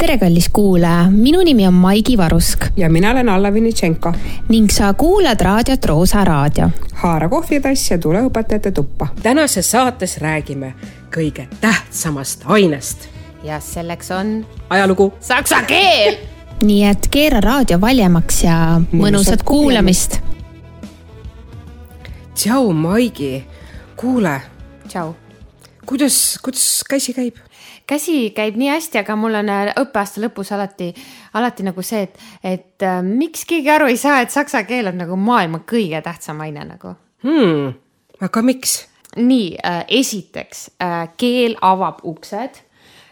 tere, kallis kuulaja, minu nimi on Maigi Varusk ja mina olen Alla Vinitšenko. ning sa kuulad raadiot Roosa Raadio. haara kohvitass ja tule õpetajate tuppa. tänases saates räägime kõige tähtsamast ainest. ja selleks on ajalugu. saksa keel. nii et keera raadio valjemaks ja mõnusat kuulamist. tšau, Maigi. kuule. tšau. kuidas, kuidas käsi käib? Käsi käib nii hästi, aga mul on äh, õppeaasta lõpus alati, alati nagu see, et, et äh, miks keegi aru ei saa, et saksa keel on nagu maailma kõige tähtsam aine nagu hmm,. aga miks? nii äh,, esiteks äh, keel avab uksed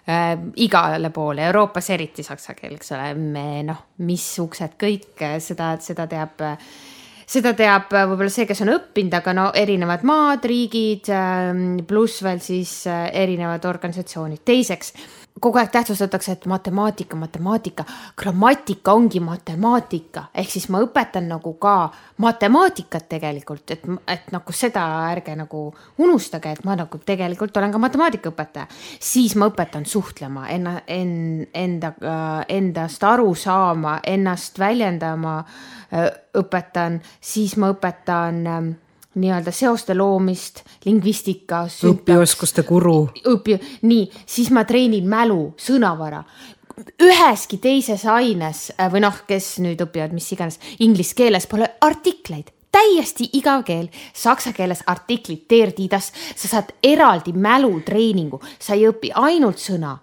äh, igale poole, Euroopas eriti saksa keel, eks ole, me noh, mis uksed kõik, äh, seda, seda teab äh, seda teab äh, võib-olla see, kes on õppinud, aga no erinevad maad, riigid, ähm, pluss veel siis äh, erinevad organisatsioonid. teiseks, kogu aeg tähtsustatakse, et matemaatika, matemaatika, grammatika ongi matemaatika, ehk siis ma õpetan nagu ka matemaatikat tegelikult, et, et nagu seda ärge nagu unustage, et ma nagu tegelikult olen ka matemaatikaõpetaja. siis ma õpetan suhtlema, enna, en, enda, endast aru saama, ennast väljendama õpetan, siis ma õpetan nii-öelda seoste loomist, lingvistika. õpioskuste guru. õpi, nii, siis ma treenin mälu, sõnavara üheski teises aines äh, või noh, kes nüüd õpivad mis iganes inglise keeles pole artikleid täiesti igav keel, saksa keeles artiklid, der, die, das, sa saad eraldi mälutreeningu, sa ei õpi ainult sõna,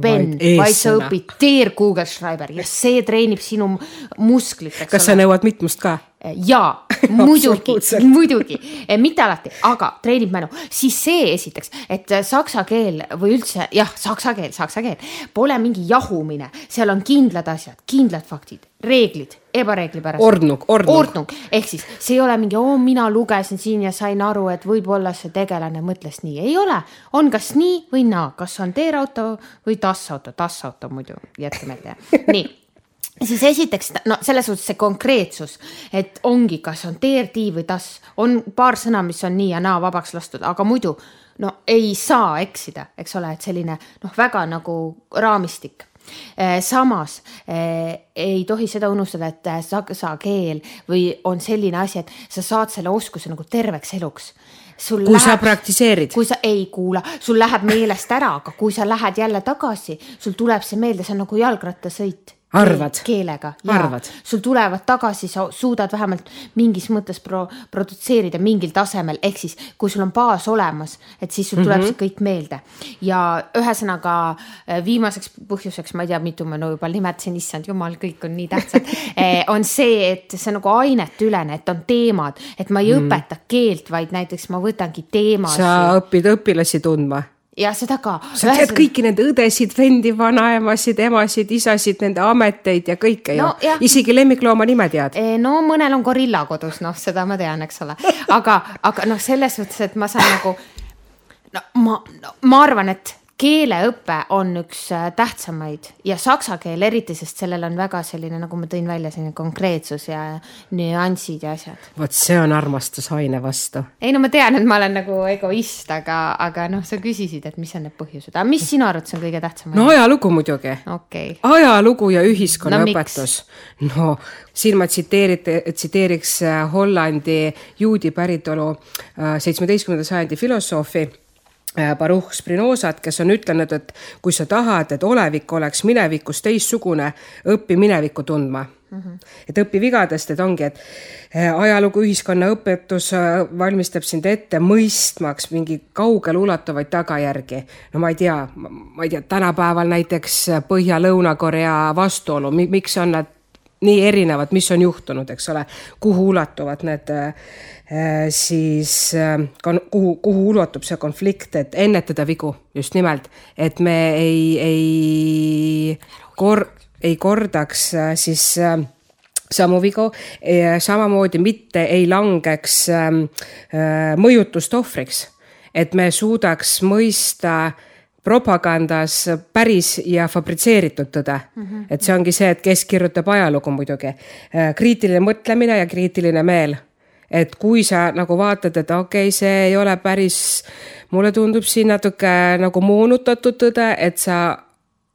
pen, vaid sa õpid der Google Schreiber ja see treenib sinu musklit. kas sa nõuad mitmust ka? Jaa, muidugi muidugi, eh, mitte alati, aga treenib mälu, siis see esiteks, et saksa keel või üldse jah, saksa keel, saksa keel pole mingi jahumine, seal on kindlad asjad, kindlad faktid, reeglid, ebareeglipärased. ordnung, ordnung. ordnung, ehk siis see ei ole mingi, oo, mina lugesin siin ja sain aru, et võib-olla see tegelane mõtles nii, ei ole, on kas nii või naa, kas on teerauto või tassauto, tassauto muidu, jätke meelde, nii siis esiteks no selles suhtes see konkreetsus, et ongi, kas on TRT või TAS, on paar sõna, mis on nii ja naa vabaks lastud, aga muidu no ei saa eksida, eks ole, et selline noh, väga nagu raamistik. Eh, samas eh, ei tohi seda unustada, et eh, saksa keel või on selline asi, et sa saad selle oskuse nagu terveks eluks. Sul kui läheb, sa praktiseerid. kui sa ei kuula, sul läheb meelest ära, aga kui sa lähed jälle tagasi, sul tuleb see meelde, see on nagu jalgrattasõit arvad? keelega, sul tulevad tagasi, sa suudad vähemalt mingis mõttes pro, produtseerida mingil tasemel, ehk siis kui sul on baas olemas, et siis sul tuleb mm -hmm. see kõik meelde. ja ühesõnaga äh, viimaseks põhjuseks, ma ei tea, mitu ma no juba nimetasin, issand jumal, kõik on nii tähtsad eh, on see, et see nagu ainetülene, et on teemad, et ma ei mm õpeta keelt, vaid näiteks ma võtangi teemasid. sa õpid õpilasi tundma ja seda ka. sa tead kõiki nende õdesid, vendi, vanaemasid, emasid, isasid, nende ameteid ja kõike no, ju. isegi lemmiklooma nime tead. no mõnel on gorilla kodus, noh, seda ma tean, eks ole, aga, aga noh, selles suhtes, et ma saan nagu no ma no,, ma arvan, et keeleõpe on üks äh, tähtsamaid ja saksa keel eriti, sest sellel on väga selline, nagu ma tõin välja, selline konkreetsus ja nüansid ja asjad. vot see on armastus aine vastu. ei no ma tean, et ma olen nagu egoist, aga, aga noh, sa küsisid, et mis on need põhjused, aga mis sinu arvates on kõige tähtsam? no ajalugu muidugi okay.. ajalugu ja ühiskonnaõpetus no,. no siin ma tsiteerite, tsiteeriks äh, Hollandi juudi päritolu äh, seitsmeteistkümnenda sajandi filosoofi Baruch Spinozat, kes on ütelnud, et kui sa tahad, et olevik oleks minevikus teistsugune, õpi minevikku tundma mm. -hmm. et õpi vigadest, et ongi, et äh, ajalugu, ühiskonnaõpetus äh, valmistab sind ette mõistmaks mingi kaugeleulatuvaid tagajärgi. no ma ei tea, ma ei tea, tänapäeval näiteks Põhja-Lõuna-Korea vastuolu, miks on nad nii erinevad, mis on juhtunud, eks ole, kuhu ulatuvad need Äh, siis äh, kuhu, kuhu ulatub see konflikt, et ennetada vigu just nimelt, et me ei, ei kor-, ei kordaks äh, siis samu vigu, samamoodi mitte ei langeks ähm, mõjutuste ohvriks. et me suudaks mõista propagandas päris ja fabritseeritud tõde mm. -hmm. et see ongi see, et kes kirjutab ajalugu muidugi. kriitiline mõtlemine ja kriitiline meel et kui sa nagu vaatad, et okei okay,, see ei ole päris, mulle tundub siin natuke nagu moonutatud tõde, et sa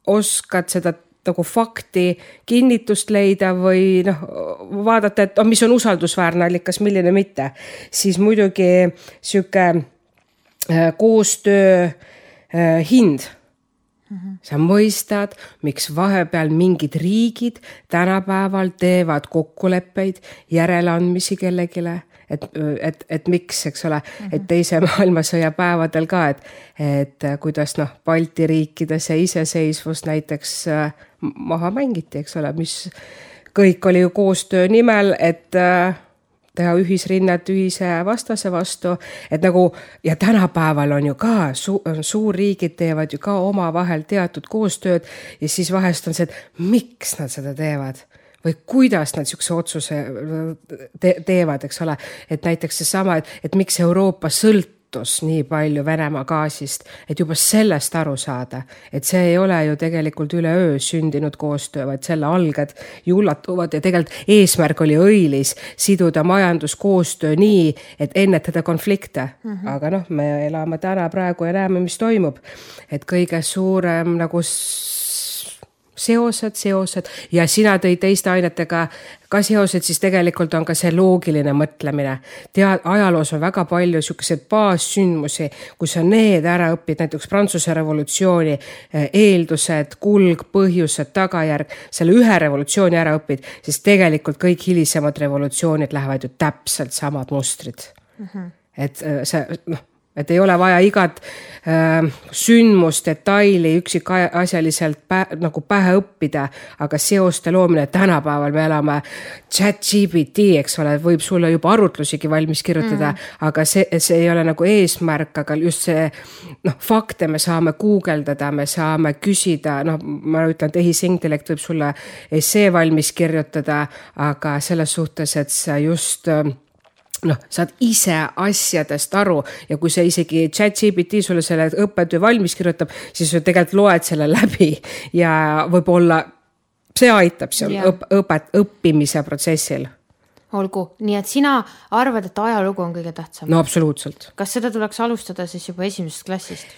oskad seda nagu fakti, kinnitust leida või noh, vaadata, et oh, mis on usaldusväärne allikas, milline mitte, siis muidugi sihuke äh, koostöö äh, hind Mm -hmm. sa mõistad, miks vahepeal mingid riigid tänapäeval teevad kokkuleppeid, järeleandmisi kellelegi et, et, et miks, eks ole mm, -hmm. et teise maailmasõja päevadel ka, et, et kuidas noh, Balti riikide see iseseisvus näiteks äh, maha mängiti, eks ole, mis kõik oli ju koostöö nimel, et äh, teha ühisrinnet ühise vastase vastu, et nagu ja tänapäeval on ju ka su, suurriigid teevad ju ka omavahel teatud koostööd ja siis vahest on see, et miks nad seda teevad või kuidas nad niisuguse otsuse te teevad, eks ole. et näiteks seesama, et, et miks Euroopa sõltus nii palju Venemaa gaasist, et juba sellest aru saada, et see ei ole ju tegelikult üleöö sündinud koostöö, vaid selle alged ju ullatuvad ja tegelikult eesmärk oli õilis siduda majanduskoostöö nii, et ennetada konflikte mm. -hmm. aga noh, me elame täna praegu ja näeme, mis toimub. et kõige suurem nagu seosed, seosed ja sina tõid teiste ainetega ka seosed, siis tegelikult on ka see loogiline mõtlemine. tead, ajaloos on väga palju sihukeseid baassündmusi, kui sa need ära õpid, näiteks Prantsuse revolutsiooni eh, eeldused, kulg, põhjused, tagajärg, selle ühe revolutsiooni ära õpid, siis tegelikult kõik hilisemad revolutsioonid lähevad ju täpselt samad mustrid mm. -hmm. et eh, see noh et ei ole vaja igat äh, sündmust, detaili üksikasjaliselt pä, nagu pähe õppida, aga seoste loomine, tänapäeval me elame chat GPT, eks ole, võib sulle juba arutlusigi valmis kirjutada mm., aga see, see ei ole nagu eesmärk, aga just see noh, fakte me saame guugeldada, me saame küsida, noh, ma ütlen, tehisintellekt võib sulle essee valmis kirjutada, aga selles suhtes, et sa just äh, noh, saad ise asjadest aru ja kui sa isegi chat GPT sulle selle õppetöö valmis kirjutab, siis sa tegelikult loed selle läbi ja võib-olla see aitab seal yeah. õp-, õpet-, õppimise protsessil olgu, nii et sina arvad, et ajalugu on kõige tähtsam? no absoluutselt. kas seda tuleks alustada siis juba esimesest klassist?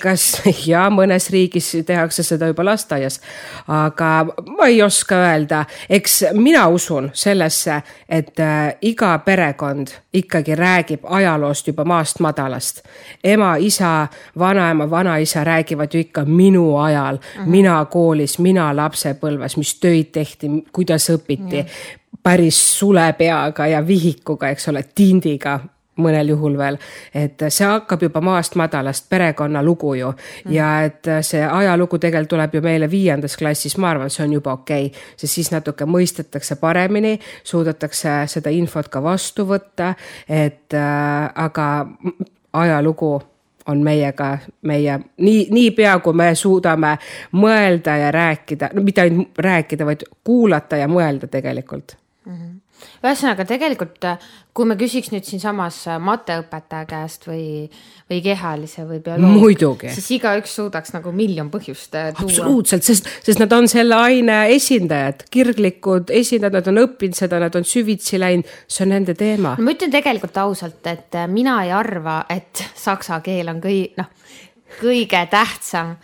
kas ja mõnes riigis tehakse seda juba lasteaias, aga ma ei oska öelda, eks mina usun sellesse, et äh, iga perekond ikkagi räägib ajaloost juba maast madalast. ema, isa, vanaema, vanaisa räägivad ju ikka minu ajal uh, -huh. mina koolis, mina lapsepõlves, mis töid tehti, kuidas õpiti päris sulepeaga ja vihikuga, eks ole, tindiga mõnel juhul veel, et see hakkab juba maast madalast perekonnalugu ju. Mm. ja et see ajalugu tegelikult tuleb ju meile viiendas klassis, ma arvan, see on juba okei. Okay,, sest siis natuke mõistetakse paremini, suudetakse seda infot ka vastu võtta, et äh, aga ajalugu on meiega, meie nii, niipea kui me suudame mõelda ja rääkida, no mitte ainult rääkida, vaid kuulata ja mõelda tegelikult mm. -hmm. ühesõnaga tegelikult, kui me küsiks nüüd siinsamas mateõpetaja käest või, või kehalise või bioloogi, siis igaüks suudaks nagu miljon põhjust äh, tuua. absoluutselt, sest, sest nad on selle aine esindajad, kirglikud esindajad, nad on õppinud seda, nad on süvitsi läinud, see on nende teema. ma ütlen tegelikult ausalt, et äh, mina ei arva, et saksa keel on kõi-, noh, kõige tähtsam,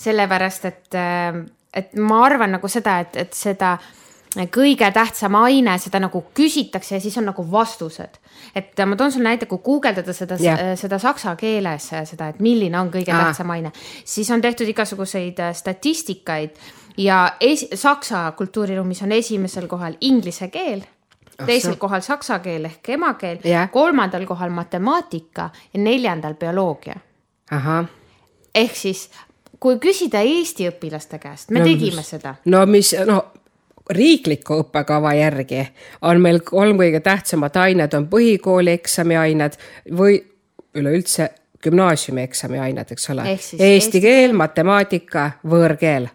sellepärast et, äh, et ma arvan nagu seda, et, et seda kõige tähtsam aine, seda nagu küsitakse ja siis on nagu vastused. et ma toon sulle näite, kui guugeldada seda yeah., seda saksa keeles seda, et milline on kõige ah. tähtsam aine, siis on tehtud igasuguseid äh, statistikaid ja es, saksa kultuuriruumis on esimesel kohal inglise keel teisel kohal saksa keel ehk emakeel yeah., kolmandal kohal matemaatika ja neljandal bioloogia. ehk siis kui küsida Eesti õpilaste käest, me no, tegime mis, seda. no mis, no riikliku õppekava järgi on meil kolm kõige tähtsamat ainet on põhikooli eksamiained või üleüldse gümnaasiumi eksamiained, eks ole. Eesti, eesti keel, matemaatika, võõrkeel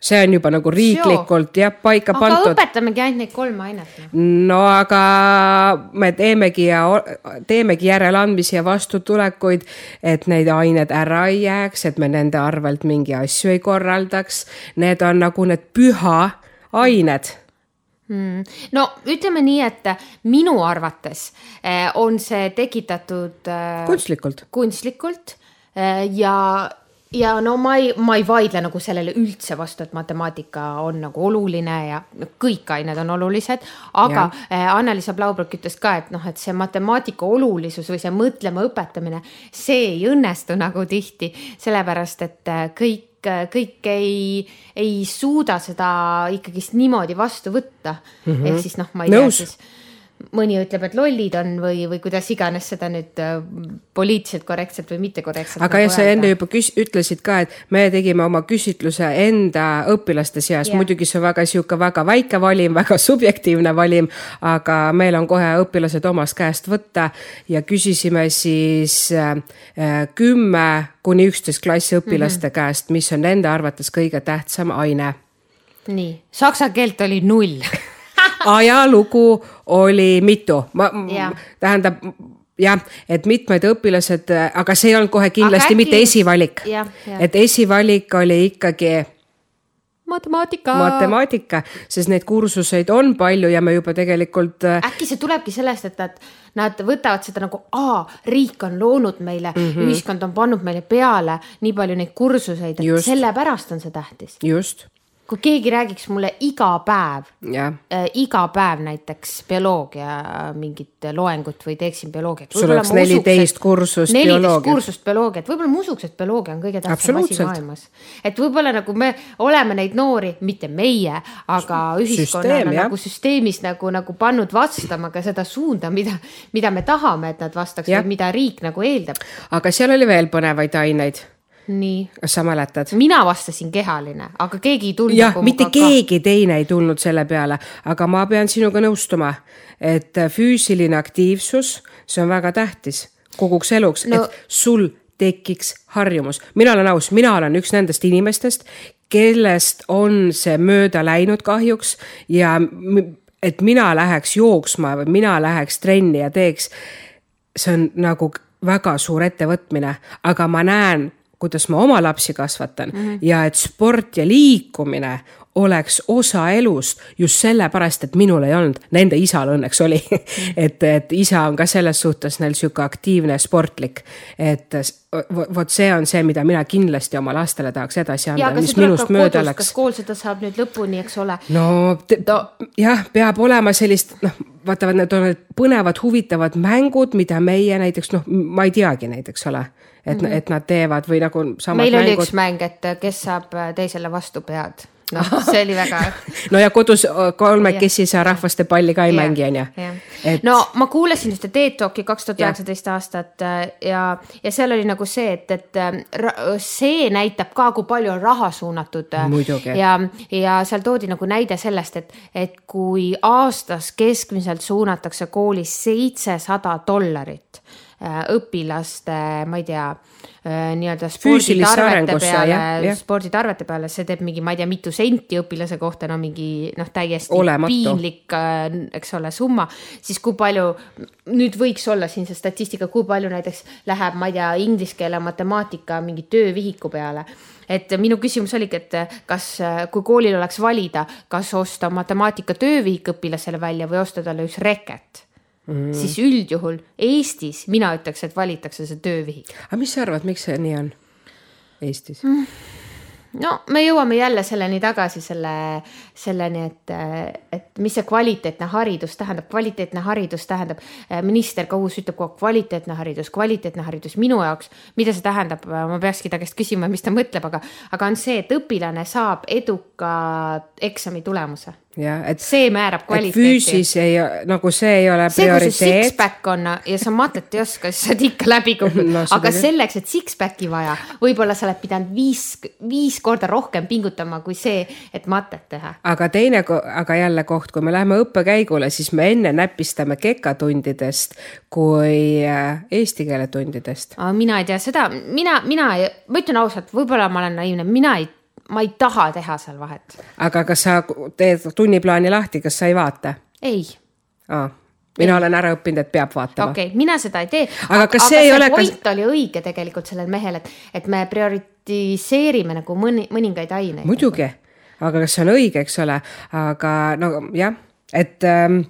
see on juba nagu riiklikult jah paika aga pandud. õpetamegi ainult neid kolme ainet. no aga me teemegi ja teemegi järeleandmisi ja vastutulekuid, et neid ained ära ei jääks, et me nende arvelt mingi asju ei korraldaks. Need on nagu need püha ained. Mm.. no ütleme nii, et minu arvates eh, on see tekitatud äh, kunstlikult, kunstlikult äh, ja ja no ma ei, ma ei vaidle nagu sellele üldse vastu, et matemaatika on nagu oluline ja kõik ained on olulised, aga Anneliisa Blaubrück ütles ka, et noh, et see matemaatika olulisus või see mõtlema õpetamine, see ei õnnestu nagu tihti, sellepärast et kõik kõik ei, ei suuda seda ikkagist niimoodi vastu võtta mm. -hmm. ehk siis noh, ma ei Nõus. tea siis mõni ütleb, et lollid on või, või kuidas iganes seda nüüd äh, poliitiliselt korrektselt või mittekorrektselt. aga jah, sa enne juba küs-, ütlesid ka, et me tegime oma küsitluse enda õpilaste seas muidugi see on väga sihuke väga väike valim, väga subjektiivne valim, aga meil on kohe õpilased omast käest võtta ja küsisime siis äh, äh, kümme kuni üksteist klassi õpilaste mm -hmm. käest, mis on nende arvates kõige tähtsam aine. nii, saksa keelt oli null ajalugu oli mitu, ma, tähendab jah, et mitmed õpilased, aga see ei olnud kohe kindlasti äkki... mitte esivalik. et esivalik oli ikkagi matemaatika. matemaatika, sest neid kursuseid on palju ja me juba tegelikult. Äh, äkki see tulebki sellest, et nad, nad võtavad seda nagu, aa, riik on loonud meile mm, -hmm. ühiskond on pannud meile peale nii palju neid kursuseid, et sellepärast on see tähtis. just kui keegi räägiks mulle iga päev äh,, iga päev näiteks bioloogia mingit loengut või teeksin bioloogiat. sul oleks neliteist kursust bioloogiat. neliteist kursust bioloogiat, võib-olla ma usuks, et bioloogia on kõige tähtsam asi maailmas. et võib-olla nagu me oleme neid noori, mitte meie, aga ühiskonnana nagu süsteemis nagu, nagu pannud vastama ka seda suunda, mida, mida me tahame, et nad vastaks või mida riik nagu eeldab. aga seal oli veel põnevaid aineid nii. kas sa mäletad? mina vastasin kehaline, aga keegi ei tulnud. jah, mitte keegi teine ei tulnud selle peale, aga ma pean sinuga nõustuma, et füüsiline aktiivsus, see on väga tähtis koguks eluks no., et sul tekiks harjumus. mina olen aus, mina olen üks nendest inimestest, kellest on see mööda läinud kahjuks ja et mina läheks jooksma või mina läheks trenni ja teeks, see on nagu väga suur ettevõtmine, aga ma näen kuidas ma oma lapsi kasvatan mm -hmm. ja et sport ja liikumine oleks osa elust just sellepärast, et minul ei olnud, nende isal õnneks oli mm. et, et isa on ka selles suhtes neil sihuke aktiivne, sportlik. et vot see on see, mida mina kindlasti oma lastele tahaks edasi anda, mis minust mööda läks. kas kool seda saab nüüd lõpuni, eks ole? no ta, jah, peab olema sellist, noh, vaata, need on need põnevad, huvitavad mängud, mida meie näiteks noh, ma ei teagi neid, eks ole et mm, -hmm. et nad teevad või nagu meil mängud. oli üks mäng, et kes saab teisele vastu pead noh, see oli väga no ja kodus kolmekesi sa rahvaste palli ka ei ja, mängi, onju. Et... no ma kuulasin ühte TED Talki kaks tuhat üheksateist aastat äh, ja, ja seal oli nagu see, et, et äh, see näitab ka, kui palju on raha suunatud. Muidugi. ja, ja seal toodi nagu näide sellest, et, et kui aastas keskmiselt suunatakse koolis seitsesada dollarit Äh, õpilaste, ma ei tea, äh, nii-öelda sporditarvete peale, sporditarvete peale, see teeb mingi, ma ei tea, mitu senti õpilase kohta, no mingi noh, täiesti Olematu. piinlik, äh, eks ole, summa. siis kui palju, nüüd võiks olla siin see statistika, kui palju näiteks läheb, ma ei tea, inglise keele, matemaatika mingi töövihiku peale et minu küsimus oligi, et kas, kui koolil oleks valida, kas osta matemaatika töövihik õpilasele välja või osta talle üks reket mm., siis üldjuhul Eestis mina ütleks, et valitakse see töövihik. aga mis sa arvad, miks see nii on Eestis mm.? no me jõuame jälle selleni tagasi, selle, selleni, et, et mis see kvaliteetne haridus tähendab, kvaliteetne haridus tähendab, minister ka uus ütleb kogu aeg kvaliteetne haridus, kvaliteetne haridus minu jaoks, mida see tähendab, ma peakski ta käest küsima, mis ta mõtleb, aga, aga on see, et õpilane saab eduka eksami tulemuse jah, et. see määrab kvaliteeti. füüsis ei, nagu see ei ole see, prioriteet. see, kui sul six-pack on ja sa matet ei oska, siis sa oled ikka läbi kukkunud no,, aga selleks, et six-packi vaja, võib-olla sa oled pidanud viis, viis korda rohkem pingutama kui see, et matet teha. aga teine, aga jälle koht, kui me läheme õppekäigule, siis me enne näpistame kekatundidest kui äh, eesti keele tundidest. mina ei tea seda, mina, mina, ma ütlen ausalt, võib-olla ma olen naiivne, mina ei ma ei taha teha seal vahet. aga kas sa teed tunniplaani lahti, kas sa ei vaata? ei. mina ei. olen ära õppinud, et peab vaatama. okei okay,, mina seda ei tee. aga kas aga see ei ole. point kas... oli õige tegelikult sellel mehel, et, et me prioritiseerime nagu mõni, mõningaid aineid. muidugi, aga kas see on õige, eks ole, aga no jah, et ähm,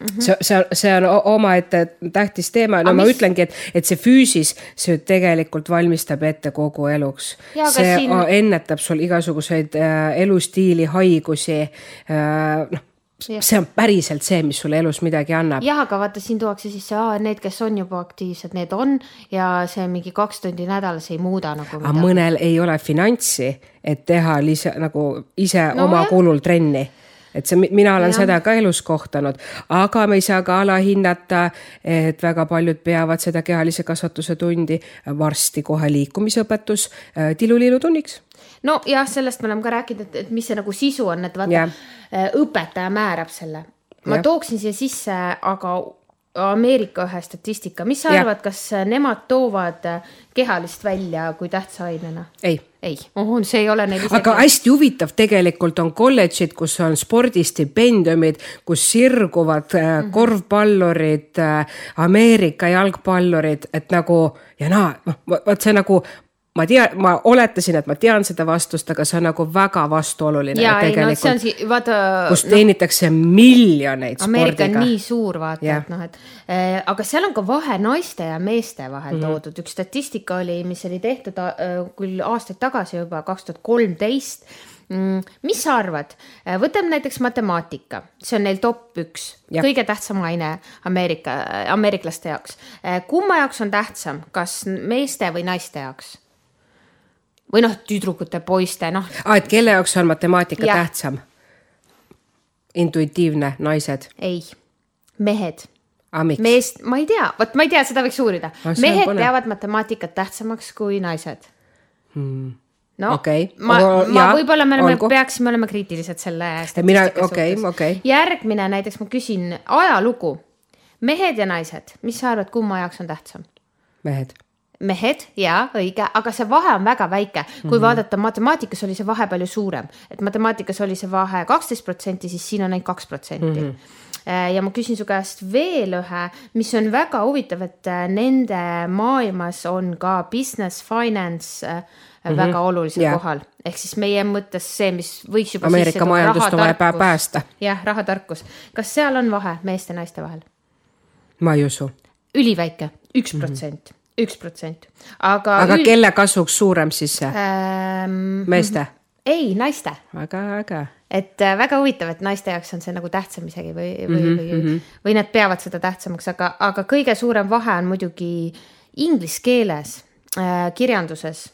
Mm -hmm. see, see, see on omaette tähtis teema, no Aga ma mis... ütlengi, et, et see füüsis, see tegelikult valmistab ette kogu eluks. see siin... ennetab sul igasuguseid äh, elustiili haigusi äh,, noh Ja. see on päriselt see, mis sulle elus midagi annab. jah, aga vaata, siin tuuakse siis see, need, kes on juba aktiivsed, need on ja see mingi kaks tundi nädalas ei muuda nagu aga mõnel ei ole finantsi, et teha lisa, nagu ise no, oma jah. kulul trenni et see, mina olen ja. seda ka elus kohtanud, aga me ei saa ka alahinnata, et väga paljud peavad seda kehalise kasvatuse tundi varsti kohe liikumisõpetus äh, tiluliilu tunniks nojah, sellest me oleme ka rääkinud, et, et mis see nagu sisu on, et vaata yeah. Äh, õpetaja määrab selle. ma yeah. tooksin siia sisse aga Ameerika ühe statistika, mis sa arvad, kas nemad toovad kehalist välja kui tähtsa ainena? ei ei, see ei ole neil isegi. aga hästi huvitav tegelikult on kolledžid, kus on spordistipendiumid, kus sirguvad mm -hmm. korvpallurid, äh, Ameerika jalgpallurid, et nagu ja naa, noh, vot see nagu ma tean, ma oletasin, et ma tean seda vastust, aga see on nagu väga vastuoluline. ja ei no see on siis vaata. kus no, teenitakse miljoneid Ameerika spordiga. on nii suur vaata, et noh, et äh, aga seal on ka vahe naiste ja meeste vahel mm -hmm. toodud, üks statistika oli, mis oli tehtud äh, küll aastaid tagasi juba, kaks tuhat kolmteist mm, mis sa arvad, äh, võtame näiteks matemaatika, see on neil top üks, kõige tähtsam aine Ameerika, ameeriklaste jaoks. kumma jaoks on tähtsam, kas meeste või naiste jaoks? Või noh, tüdrukute, poiste, noh. aa, et kelle jaoks on matemaatika ja. tähtsam? intuitiivne, naised? ei, mehed. meest, ma ei tea, vot ma ei tea, seda võiks uurida. mehed peavad matemaatikat tähtsamaks kui naised hmm no okay. ma, ma võib-olla me oleme, peaksime olema kriitilised selle statistika okay, suhtes okay.. järgmine näiteks ma küsin ajalugu. mehed ja naised, mis sa arvad, kumma jaoks on tähtsam? mehed mehed, jaa, õige, aga see vahe on väga väike, kui mm -hmm. vaadata matemaatikas oli see vahe palju suurem, et matemaatikas oli see vahe kaksteist protsenti, siis siin on ainult kaks protsenti mhm. äh, ja ma küsin su käest veel ühe, mis on väga huvitav, et äh, nende maailmas on ka business finance mm -hmm. väga olulisel yeah. kohal, ehk siis meie mõttes see, mis võiks juba. Ameerika majandust on vaja päästa. jah, rahatarkus, kas seal on vahe meeste ja naiste vahel? ma ei usu. üliväike, üks mhm. protsent üks protsent, aga. aga üld... kelle kasuks suurem siis see ähm,? meeste? ei, naiste. väga äge. et äh, väga huvitav, et naiste jaoks on see nagu tähtsam isegi või, või mm, -hmm, või -hmm. või nad peavad seda tähtsamaks, aga, aga kõige suurem vahe on muidugi inglise keeles äh,, kirjanduses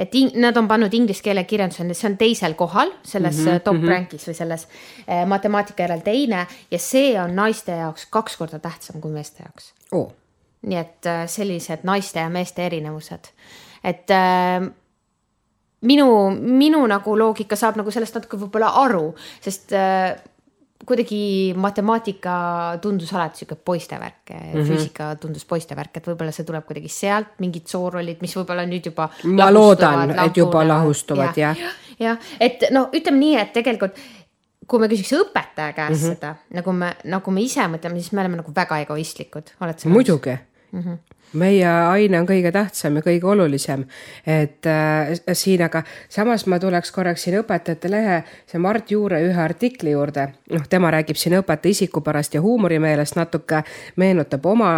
et in, nad on pannud inglise keele kirjanduse, see on teisel kohal selles mm -hmm, top mm -hmm. rank'is või selles eh, matemaatika järel teine ja see on naiste jaoks kaks korda tähtsam kui meeste jaoks oh nii et äh, sellised naiste ja meeste erinevused, et äh, minu, minu nagu loogika saab nagu sellest natuke võib-olla aru, sest äh, kuidagi matemaatika tundus alati sihuke poiste värk mm, -hmm. füüsika tundus poiste värk, et võib-olla see tuleb kuidagi sealt, mingid soorollid, mis võib-olla nüüd juba. ma loodan, et juba lahustuvad jah. jah, ja, et no ütleme nii, et tegelikult kui me küsiks õpetaja käest mm -hmm. seda, nagu me, nagu me ise mõtleme, siis me oleme nagu väga egoistlikud, oled sa nõus? muidugi mm. -hmm meie aine on kõige tähtsam ja kõige olulisem, et äh, siin, aga samas ma tuleks korraks siin õpetajate lehe, see Mart Juure ühe artikli juurde, noh, tema räägib siin õpetaja isikupärast ja huumorimeelest natuke, meenutab oma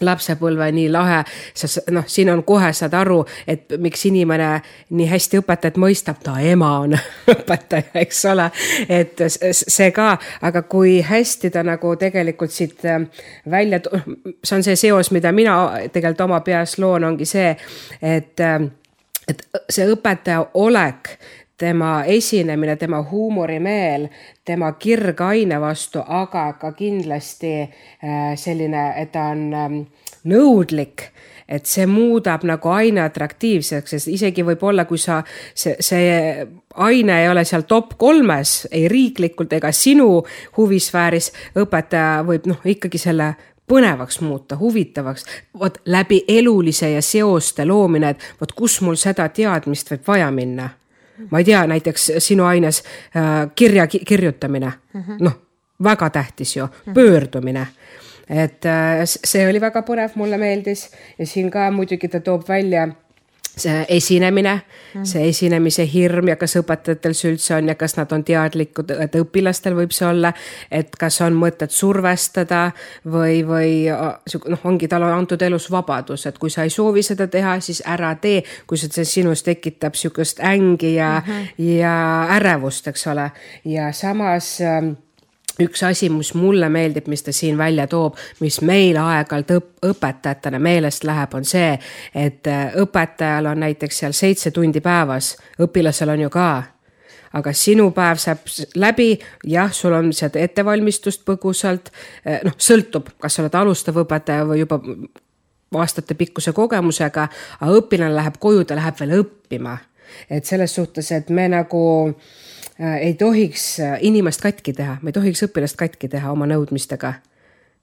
lapsepõlve nii lahe, sest noh, siin on kohe saad aru, et miks inimene nii hästi õpetajat mõistab, ta ema on õpetaja, eks ole. et see ka, aga kui hästi ta nagu tegelikult siit äh, välja, see on see seos, mida mina tegelikult oma peas loon, ongi see, et äh, et see õpetaja olek tema esinemine, tema huumorimeel, tema kirg aine vastu, aga ka kindlasti äh, selline, et ta on ähm, nõudlik et see muudab nagu aine atraktiivseks, sest isegi võib-olla, kui sa, see, see aine ei ole seal top kolmes, ei riiklikult ega sinu huvisfääris, õpetaja võib noh, ikkagi selle põnevaks muuta, huvitavaks, vot läbi elulise ja seoste loomine, et vot kus mul seda teadmist võib vaja minna ma ei tea, näiteks sinu aines äh, kirja ki kirjutamine. -hmm., noh, väga tähtis ju, pöördumine. Et äh, see oli väga põnev, mulle meeldis. Ja siin ka muidugi ta toob välja see esinemine mm, see esinemise hirm ja kas õpetajatel see üldse on ja kas nad on teadlikud, et õpilastel võib see olla, et kas on mõtet survestada või, või noh, ongi talle antud elus vabadus, et kui sa ei soovi seda teha, siis ära tee, kui see sinus tekitab sihukest ängi ja mm, -hmm. ja ärevust, eks ole, ja samas äh, üks asi, mis mulle meeldib, mis ta siin välja toob, mis meil aeg-ajalt õp õpetajatena meelest läheb, on see, et äh, õpetajal on näiteks seal seitse tundi päevas, õpilasel on ju ka aga sinu päev saab läbi, jah, sul on seda ettevalmistust põgusalt, äh, noh, sõltub, kas sa oled alustav õpetaja või juba aastatepikkuse kogemusega, aga õpilane läheb koju, ta läheb veel õppima. et selles suhtes, et me nagu Äh, ei tohiks äh, inimest katki teha, me ei tohiks õpilast katki teha oma nõudmistega.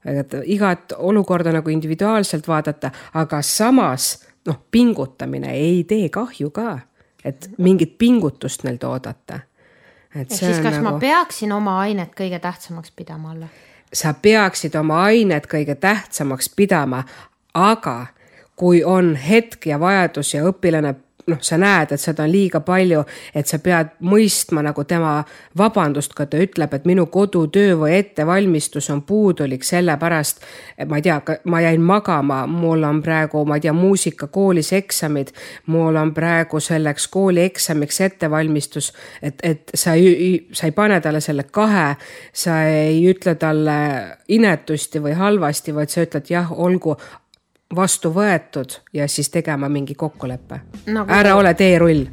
et igat olukorda nagu individuaalselt vaadata, aga samas noh, pingutamine ei tee kahju ka, et mingit pingutust neilt oodata. et siis kas nagu... ma peaksin oma ainet kõige tähtsamaks pidama alla? sa peaksid oma ainet kõige tähtsamaks pidama, aga kui on hetk ja vajadus ja õpilane noh, sa näed, et seda on liiga palju, et sa pead mõistma nagu tema vabandust, kui ta ütleb, et minu kodutöö või ettevalmistus on puudulik sellepärast, ma ei tea, ma jäin magama, mul on praegu, ma ei tea, muusikakoolis eksamid, mul on praegu selleks koolieksamiks ettevalmistus, et, et sa ei, sa ei pane talle selle kahe, sa ei ütle talle inetusti või halvasti, vaid sa ütled jah, olgu, vastu võetud ja siis tegema mingi kokkuleppe. Nagu.... ära ole teerull